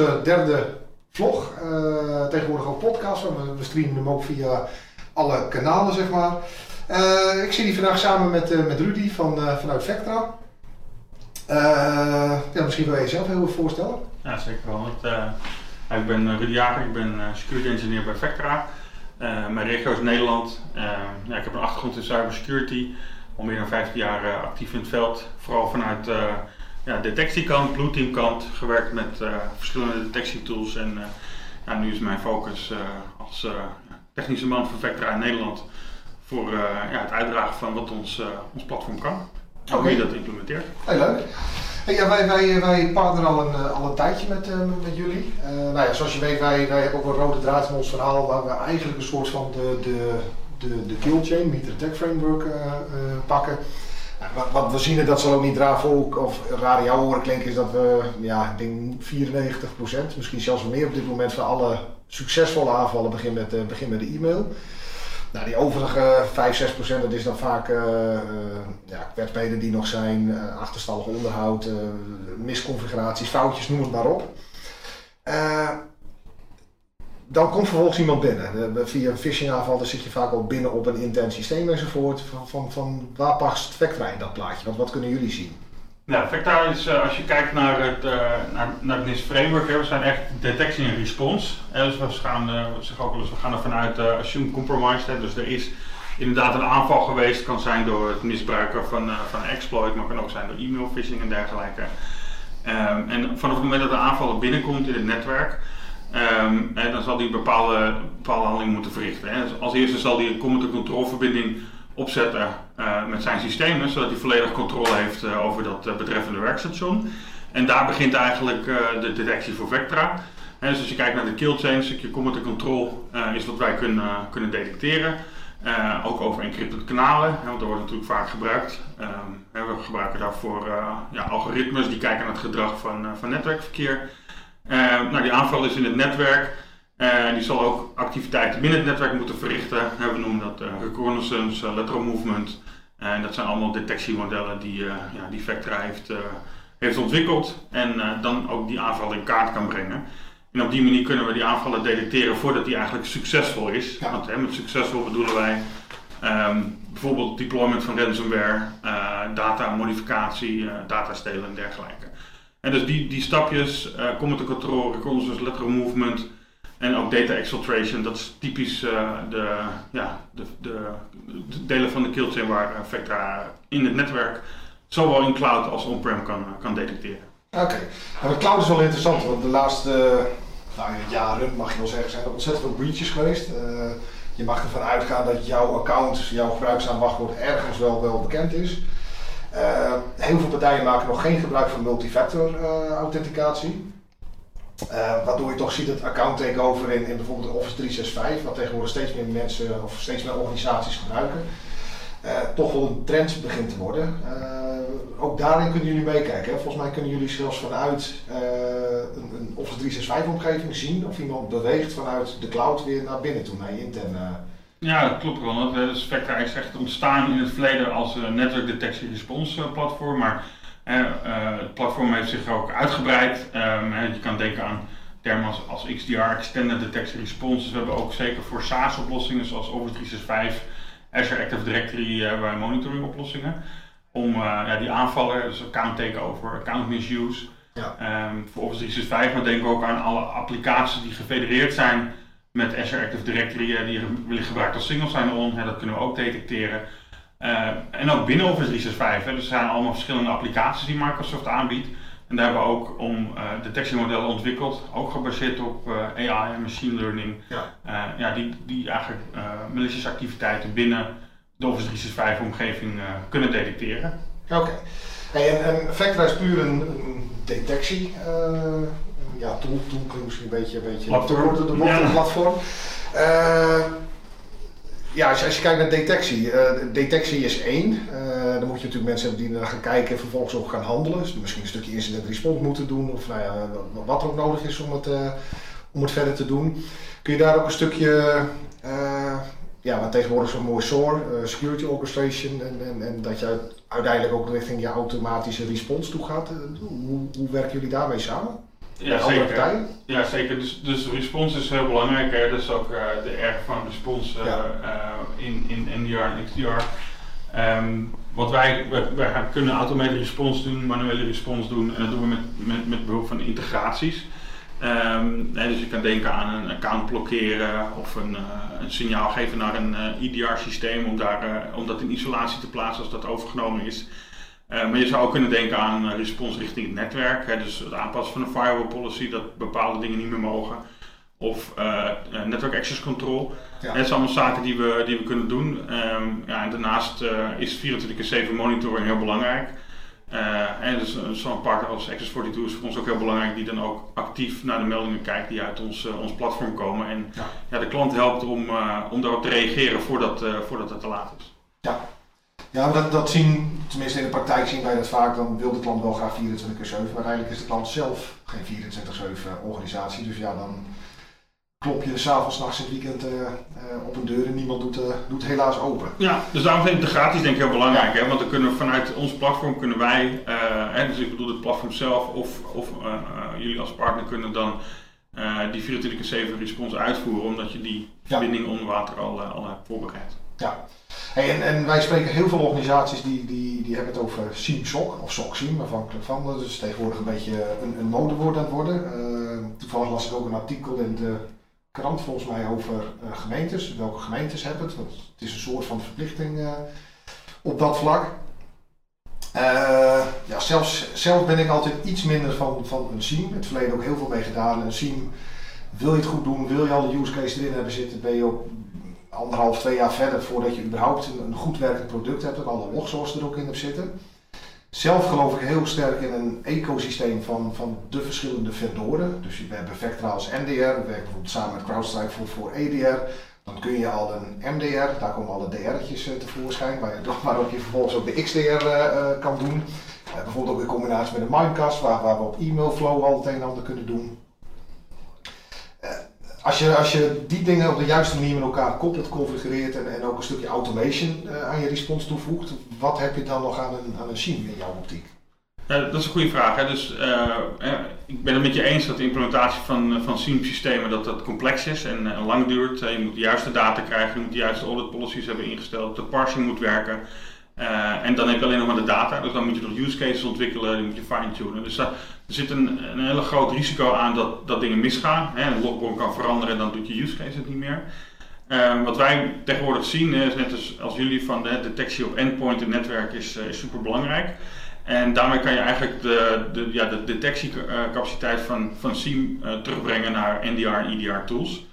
Eh, derde vlog. Uh, tegenwoordig ook podcast. We, we streamen hem ook via alle kanalen, zeg maar. Uh, ik zit hier vandaag samen met, met Rudy van, vanuit Vectra. ja, misschien wil je jezelf heel even voorstellen. Ja, zeker wel. Ik, ik ben Rudy Jager, ik ben security engineer bij Vectra. mijn regio is Nederland. ja, ik heb een achtergrond in cybersecurity. Al meer dan 15 jaar actief in het veld. Vooral vanuit ja, detectiekant, blueteamkant, gewerkt met uh, verschillende detectietools. En uh, ja, nu is mijn focus uh, als technische man van Vectra in Nederland voor ja, het uitdragen van wat ons, ons platform kan. En okay. hoe je dat implementeert. Heel leuk. Ja, wij, wij, wij partneren al een, al een tijdje met, met jullie. nou ja, zoals je weet, wij, wij hebben ook een rode draad in ons verhaal waar we eigenlijk een soort van de, de, de, de kill chain, meter tech framework pakken. Wat, we zien, dat zal ook niet raar volk of raar jou horen klinken, is dat we, ja, ik denk 94%, misschien zelfs meer op dit moment van alle succesvolle aanvallen beginnen met, uh, begin met de e-mail. Nou, die overige 5, 6% dat is dan vaak uh, ja, die nog zijn, achterstallig onderhoud, misconfiguraties, foutjes, noem het maar op dan komt vervolgens iemand binnen. Via een phishing aanval dan zit je vaak al binnen op een intern systeem enzovoort. Van, van, van waar past Vectra in dat plaatje? Want wat kunnen jullie zien? Nou, Vectra is, uh, als je kijkt naar het, uh, naar, naar het framework, hè, we zijn echt detectie en response. Dus we gaan, ook eens, gaan er vanuit assume compromised. Hè, dus er is inderdaad een aanval geweest, kan zijn door het misbruiken van, van exploit, maar kan ook zijn door e-mail phishing en dergelijke. Um, en vanaf het moment dat de aanvaller binnenkomt in het netwerk, Um, dan zal hij bepaalde, bepaalde handeling moeten verrichten. Hè. Dus als eerste zal hij een command and control verbinding opzetten uh, met zijn systeem, zodat hij volledig controle heeft uh, over dat uh, betreffende werkstation. En daar begint eigenlijk de detectie voor Vectra. dus als je kijkt naar de kill chain, een stukje command and control is wat wij kunnen, kunnen detecteren. ook over encrypted kanalen, want dat wordt natuurlijk vaak gebruikt. Um, we gebruiken daarvoor ja, algoritmes die kijken naar het gedrag van, van netwerkverkeer. Uh, nou, die aanval is in het netwerk. Uh, die zal ook activiteiten binnen het netwerk moeten verrichten. we noemen dat uh, reconnaissance, uh, lateral movement. En dat zijn allemaal detectiemodellen die, ja, die Vectra heeft, heeft ontwikkeld. En dan ook die aanval in kaart kan brengen. En op die manier kunnen we die aanvallen detecteren voordat die eigenlijk succesvol is. Want hè, met succesvol bedoelen wij um, bijvoorbeeld deployment van ransomware, data modificatie, data stelen en dergelijke. En dus die, die stapjes, uh, command control, reconnaissance, lateral movement en ook data exfiltration, dat is typisch uh, de, ja, de, de, de, delen van de killchain waar Vectra in het netwerk, zowel in cloud als on-prem kan, kan detecteren. Oké. Nou, de cloud is wel interessant, want de laatste nou, jaren, mag je wel zeggen, zijn er ontzettend veel breaches geweest. Je mag ervan uitgaan dat jouw account, jouw gebruiksaanwachtwoord ergens wel, wel bekend is. Uh, heel veel partijen maken nog geen gebruik van multifactor uh, authenticatie. Uh, waardoor je toch ziet dat account takeover in, in bijvoorbeeld Office 365, wat tegenwoordig steeds meer mensen of steeds meer organisaties gebruiken, toch wel een trend begint te worden. ook daarin kunnen jullie meekijken. Volgens mij kunnen jullie zelfs vanuit een, een, Office 365 omgeving zien of iemand beweegt vanuit de cloud weer naar binnen toe, naar je interne ja, dat klopt wel. Dus Spectra is echt ontstaan in het verleden als een network detection response eh, platform. Maar uh, het platform heeft zich ook uitgebreid. Um, je kan denken aan termen als, als XDR, Extended Detection Response. Dus we hebben ook zeker voor SaaS-oplossingen zoals Office 365, Azure Active Directory hebben wij monitoring oplossingen. Om ja, die aanvallen, dus account takeover, account misuse. Ja. Um, voor Office 365, maar denken we ook aan alle applicaties die gefedereerd zijn met Azure Active Directory eh, die willen gebruikt als single sign-on. dat kunnen we ook detecteren. Uh, en ook binnen Office 365. Hè, dus er zijn allemaal verschillende applicaties die Microsoft aanbiedt. En daar hebben we ook om uh, detectiemodellen ontwikkeld, ook gebaseerd op uh, AI en machine learning. Ja. ja, die, die eigenlijk malicious activiteiten binnen de Office 365 omgeving kunnen detecteren. Oké. Hey, en, en Vectra is puur een, een detectie ja, tool, tool klinkt misschien een beetje, een beetje platform. de, de ja. platform. Uh, ja, als je, als je kijkt naar detectie, uh, detectie is één. Uh, dan moet je natuurlijk mensen hebben die naar gaan kijken en vervolgens ook gaan handelen. Dus misschien een stukje incident response moeten doen of nou ja, wat er ook nodig is om het, om het verder te doen. Kun je daar ook een stukje, ja, wat tegenwoordig zo mooi SOAR, Security Orchestration, en, en, en, dat je uiteindelijk ook richting je automatische response toe gaat. hoe, hoe werken jullie daarmee samen? Ja, andere zeker. partijen? Ja, zeker. Dus, dus respons is heel belangrijk. Hè. Dat is ook eh, de erg van respons eh, eh, in, in NDR en XDR. Ehm, wat wij, wij, wij kunnen automated respons doen, manuele respons doen en dat doen we met, met, met behulp van integraties. Hè, dus je kan denken aan een account blokkeren of een, een signaal geven naar een eh, EDR-systeem om, daar, om dat in isolatie te plaatsen als dat overgenomen is. Eh, maar je zou ook kunnen denken aan een respons richting het netwerk. Hè, dus het aanpassen van een firewall policy dat bepaalde dingen niet meer mogen. Of eh, eh, network access control. Ja. Het zijn allemaal zaken die we, die we kunnen doen. Ehm, ja, en daarnaast eh, is 24-7 monitoring heel belangrijk. Eh, en dus eh, zo'n partner als Access42 is voor ons ook heel belangrijk, die dan ook actief naar de meldingen kijkt die uit ons, eh, ons platform komen. En Ja. ja. de klant helpt om, eh, om daarop te reageren voordat, eh, voordat het te laat is. Ja, maar dat, dat zien, tenminste in de praktijk zien wij dat vaak, dan wil de klant wel graag 24 keer 7, maar uiteindelijk is de klant zelf geen 24-7 organisatie. Dus ja, dan klop je s'avonds, nachts in het weekend eh, eh, op een deur en niemand doet, eh, doet helaas open. Ja, dus daarom is integraties denk ik heel belangrijk. Hè? Want dan kunnen we vanuit ons platform kunnen wij, hè, dus ik bedoel het platform zelf of, of jullie als partner kunnen dan die 24-7 respons uitvoeren, omdat je die verbinding onder water al, al hebt voorbereid. Hey, en, en wij spreken heel veel organisaties die, die, die hebben het over SIEM-SOC of SOC-SIEM, afhankelijk van. Dat is tegenwoordig een beetje een, een modewoord aan het worden. Eh, toevallig las ik ook een artikel in de krant volgens mij over eh, gemeentes. Welke gemeentes hebben het? Want het is een soort van verplichting eh, op dat vlak. Ja, zelfs, zelf ben ik altijd iets minder van, van een SIEM. In het verleden ook heel veel mee gedaan. Een SIEM, wil je het goed doen, wil je al de use case erin hebben zitten, ben je ook anderhalf, twee jaar verder voordat je überhaupt een, goed werkend product hebt en alle logsources er ook in hebt zitten. Zelf geloof ik heel sterk in een ecosysteem van, van de verschillende vendoren. Dus we hebben Vectra als NDR, we werken bijvoorbeeld samen met CrowdStrike voor, voor EDR. Dan kun je al een MDR, daar komen alle DR'tjes eh, tevoorschijn, je, waarop je vervolgens ook de XDR eh, eh, kan doen. Bijvoorbeeld ook in combinatie met een Mimecast, waar, waar we op e-mailflow al het een en ander kunnen doen. Als je, als je die dingen op de juiste manier met elkaar koppelt, configureert en, en ook een stukje automation eh, aan je response toevoegt, wat heb je dan nog aan een, aan een SIEM in jouw optiek? Dat is een goede vraag. Hè? Dus, eh, eh, ik ben het met je eens dat de implementatie van, van SIEM-systemen dat dat complex is en, lang duurt. Je moet de juiste data krijgen, je moet de juiste audit policies hebben ingesteld, de parsing moet werken. En dan heb je alleen nog maar de data, dus dan moet je nog use cases ontwikkelen, die moet je fine-tunen. Dus daar er zit een, een hele groot risico aan dat, dat dingen misgaan. Hè? Een logbron kan veranderen en dan doet je use case het niet meer. Eh, wat wij tegenwoordig zien, is net als, jullie van de detectie op endpoint en netwerk is, eh, is super belangrijk. En daarmee kan je eigenlijk de, de, ja, de detectiecapaciteit van, van SIEM eh, terugbrengen naar NDR en EDR tools.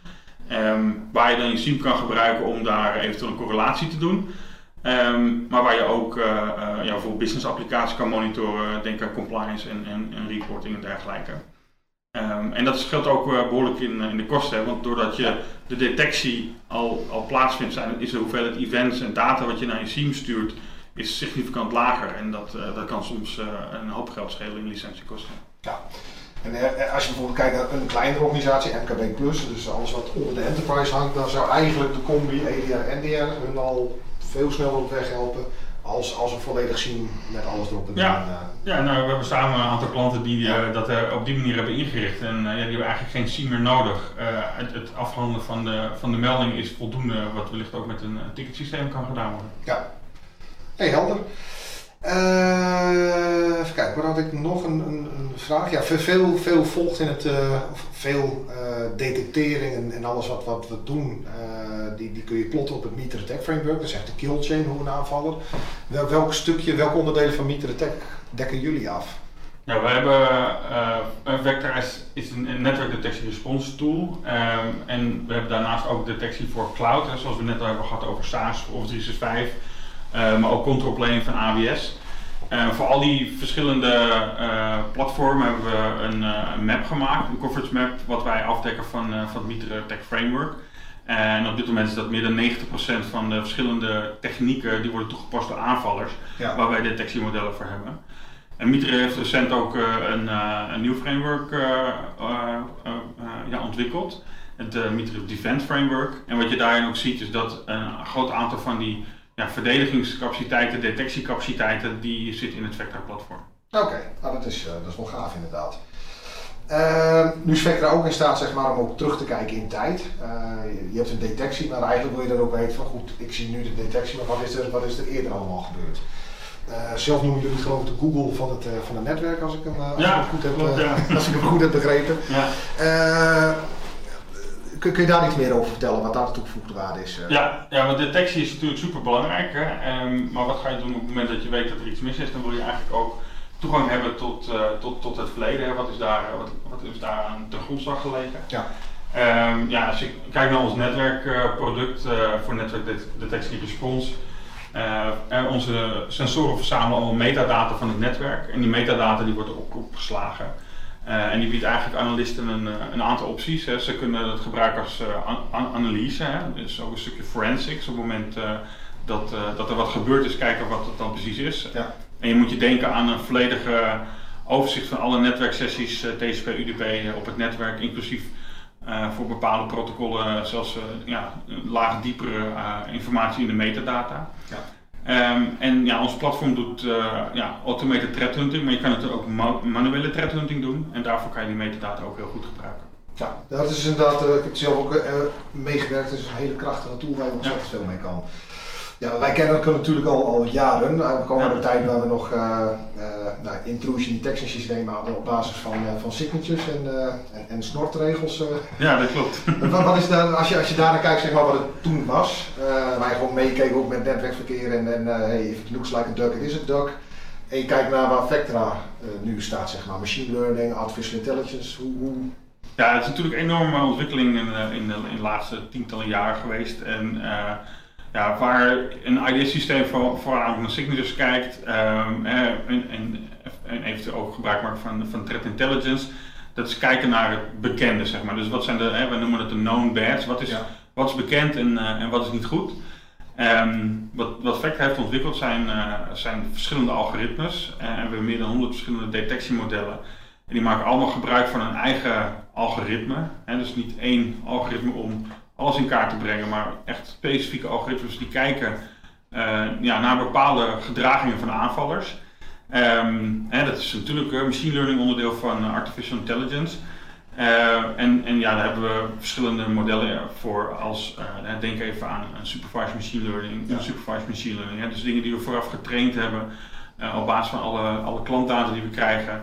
Ehm, waar je dan je SIEM kan gebruiken om daar eventueel een correlatie te doen. Ehm, maar waar je ook eh, eh, ja, voor business applicaties kan monitoren, denk aan compliance en, en, en reporting en dergelijke. Ehm, en dat scheelt ook eh, behoorlijk in, in de kosten, hè, want doordat je de detectie al, al plaatsvindt, zijn, is de hoeveelheid events en data wat je naar je SIEM stuurt, is significant lager. En dat, dat kan soms een hoop geld schelen in licentiekosten. En eh, als je bijvoorbeeld kijkt naar een kleinere organisatie, MKB Plus, dus alles wat onder de enterprise hangt, dan zou eigenlijk de combi EDR NDR hun al veel sneller op weg helpen als, als we volledig zien met alles erop en Ja. eh. Ja, nou, we hebben samen een aantal klanten die eh, Ja. dat eh, op die manier hebben ingericht. En ja, die hebben eigenlijk geen SIEM meer nodig. Het, het afhandelen van de, van de melding is voldoende, wat wellicht ook met een, ticketsysteem kan gedaan worden. Hey, helder. Waar had ik nog een, een, een vraag? Ja, ve- veel, veel volgt in het, eh, of veel eh, detectering en, en alles wat, wat we doen, eh, die, die kun je plotten op het Meter Attack Framework. Dat is echt de kill chain, hoe een aanvaller. Wel, welk stukje, welke onderdelen van Meter Attack dekken jullie af? Ja, we hebben uh, Vector is, is een, network detectie response tool. Ehm, en we hebben daarnaast ook detectie voor cloud, hè, zoals we net al hebben gehad over SaaS, Office 365, eh, maar ook control plane van AWS. Eh, voor al die verschillende eh, platformen hebben we een, eh, een map gemaakt, een coverage map, wat wij afdekken van, van het Meter Tech Framework. En op dit moment is dat meer dan 90% van de verschillende technieken die worden toegepast door aanvallers, Ja. waar wij detectiemodellen voor hebben. En Mitre heeft recent ook een, een nieuw framework ja, ontwikkeld. Het Mitre Defense Framework. En wat je daarin ook ziet is dat een groot aantal van die ja, verdedigingscapaciteiten, detectiecapaciteiten, die zit in het Vector platform. Oké, nou, dat, is, eh, dat is wel gaaf inderdaad. Uh, nu is Vectra ook in staat zeg maar, om ook terug te kijken in tijd. Uh, je, hebt een detectie, maar eigenlijk wil je dan ook weten van goed, ik zie nu de detectie, maar wat is er, wat is er eerder allemaal gebeurd? Uh, zelf noemen jullie het geloof ik de Google van het, van het netwerk, als ik hem, ja, goed, heb, ja. als ik hem goed heb begrepen. Ja. Kun, kun, je daar iets meer over vertellen, wat daar de toegevoegde waarde is? Ja, ja, want detectie is natuurlijk super belangrijk. Um, maar wat ga je doen op het moment dat je weet dat er iets mis is? Dan wil je eigenlijk ook toegang hebben tot, uh, tot, tot het verleden. Wat is daar, wat, wat is daar aan ten grondslag gelegen? Ja. Um, ja, als je kijkt naar ons netwerkproduct uh, voor netwerkdetectie response. Uh, onze sensoren verzamelen allemaal metadata van het netwerk. En die metadata die wordt ook opgeslagen. Uh, en die biedt eigenlijk analisten een, een aantal opties. Hè. Ze kunnen het gebruiken als an analyse, hè. dus ook een stukje forensics. Op het moment dat, dat er wat gebeurd is, kijken wat het dan precies is. Ja. En je moet je denken aan een volledige overzicht van alle netwerksessies TCP, UDP op het netwerk, inclusief voor bepaalde protocollen zelfs ja, laag diepere informatie in de metadata. Ja. Um, en ja, ons platform doet ja, automated threat hunting, maar je kan het ook ma manuele threat hunting doen en daarvoor kan je die metadata ook heel goed gebruiken. Ja, dat is inderdaad, ik heb zelf ook meegewerkt, het is een hele krachtige tool waar je ontzettend ja. veel mee kan. Ja, wij kennen elkaar natuurlijk al, al jaren. We komen uit een tijd waar we nog uh, uh, nou, intrusion detection systemen hadden op basis van, uh, van signatures en, en, en snortregels. Ja, dat klopt. wat, wat is daar, als, je, als je daarnaar kijkt, zeg maar wat het toen was, waar je gewoon meekeken ook met netwerkverkeer en, en hey, if it looks like a duck, it is a duck. En je kijkt naar waar Vectra nu staat, zeg maar, machine learning, artificial intelligence, hoe, hoe... Ja, het is natuurlijk een enorme ontwikkeling in, in, de, in de laatste tientallen jaren geweest. En, ja, waar een ID-systeem voor, vooral naar signatures kijkt um, en, en, en, eventueel ook gebruik maakt van, van threat intelligence. Dat is kijken naar het bekende, zeg maar. Dus wat zijn de, hè, we noemen het de known bads. Wat is, ja. wat is bekend en, uh, en wat is niet goed? Um, wat, wat Vector heeft ontwikkeld zijn, uh, zijn verschillende algoritmes. En we hebben meer dan 100 verschillende detectiemodellen. En die maken allemaal gebruik van een eigen algoritme. Hè, dus niet één algoritme om alles in kaart te brengen, maar echt specifieke algoritmes die kijken uh, ja, naar bepaalde gedragingen van aanvallers. Um, hè, dat is natuurlijk een machine learning onderdeel van artificial intelligence. Uh, en, en ja, daar hebben we verschillende modellen voor als, uh, denk even aan een supervised machine learning, Ja. supervised machine learning. Hè, dus dingen die we vooraf getraind hebben op basis van alle, alle klantdata die we krijgen.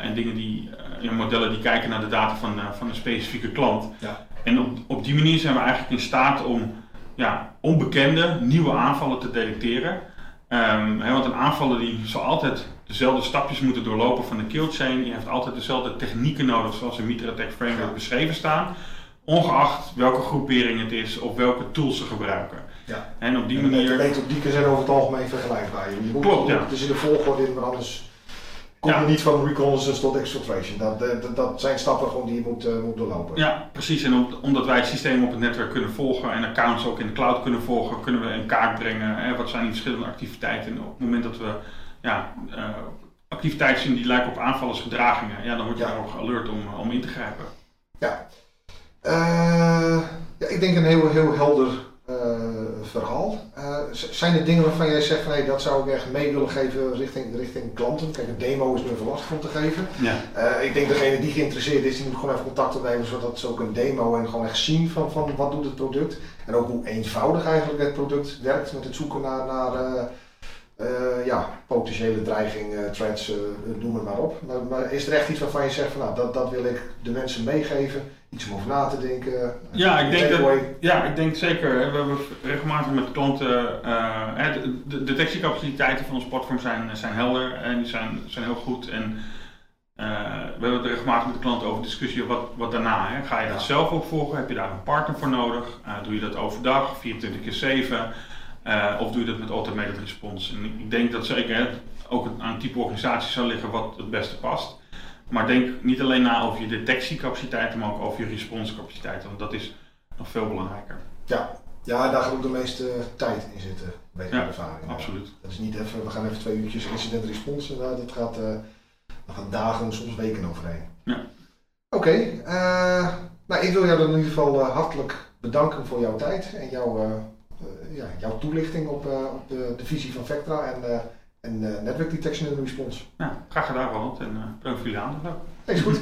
en dingen die, modellen die kijken naar de data van, van een specifieke klant. Ja. En op, op die manier zijn we eigenlijk in staat om ja, onbekende nieuwe aanvallen te detecteren. Um, he, want een aanvaller die zal altijd dezelfde stapjes moeten doorlopen van de kill chain. Die heeft altijd dezelfde technieken nodig zoals in Mitra Attack Framework beschreven staan. Ongeacht welke groepering het is of welke tools ze gebruiken. Ja. En op die En de manier... methodieken zijn over het algemeen vergelijkbaar. Je moet Klopt, ja. Dus in de volgorde in, maar anders kom je Ja. niet van reconnaissance tot exfiltration. Dat, dat, dat zijn stappen gewoon die je moet, eh, moet doorlopen. Ja, precies. En om- omdat wij het systeem op het netwerk kunnen volgen en accounts ook in de cloud kunnen volgen, kunnen we in kaart brengen hè, wat zijn die verschillende activiteiten. En op het moment dat we ja, eh, activiteiten zien die lijken op aanvallersgedragingen, ja, dan word je Ja. daar ook alert om, om in te grijpen. Eh, ja, ik denk een heel, heel helder eh, verhaal. Eh, zijn er dingen waarvan jij zegt van hey, dat zou ik echt mee willen geven richting, richting klanten? Kijk, een demo is even lastig om te geven. Ja. Eh, ik denk degene die geïnteresseerd is, die moet gewoon even contact opnemen zodat ze ook een demo en gewoon echt zien van, van wat doet het product. En ook hoe eenvoudig eigenlijk het product werkt met het zoeken naar, naar eh, eh, ja, potentiële dreigingen, threats, eh, noem het maar op. Maar, maar is er echt iets waarvan je zegt van nou, dat, dat wil ik de mensen meegeven? Iets om over na te denken? Ja, ik denk dat-? Ja, ik denk zeker. We hebben regelmatig met klanten. hè, de, de detectiecapaciteiten van ons platform zijn, zijn helder en die zijn, zijn heel goed. En eh, we hebben het regelmatig met de klanten over discussie wat, wat daarna. Hè. Ga je dat Ja. zelf opvolgen? Heb je daar een partner voor nodig? Eh, doe je dat overdag, 24 keer 7? Eh, of doe je dat met automated response? En ik- denk dat zeker hè, ook aan het type organisatie zou liggen wat het beste past. Maar denk niet alleen na over je detectiecapaciteiten, maar ook over je responsecapaciteiten. Want dat is nog veel belangrijker. Ja. ja, daar gaat ook de meeste tijd in zitten, Ja, uit ervaring. Absoluut. Dat is niet even, we gaan even twee uurtjes incident response. Nou, dat gaat, eh daar gaan dagen, soms weken overheen. Ja. Oké, eh, nou ik wil jou dan in ieder geval eh, hartelijk bedanken voor jouw tijd en jouw, eh, eh, ja, jouw toelichting op, eh, op de, de visie van Vectra en, eh en eh, Network Detection and Response. Nou, graag gedaan, Ronald. En bedankt voor jullie aandacht. ook. Nee, is goed.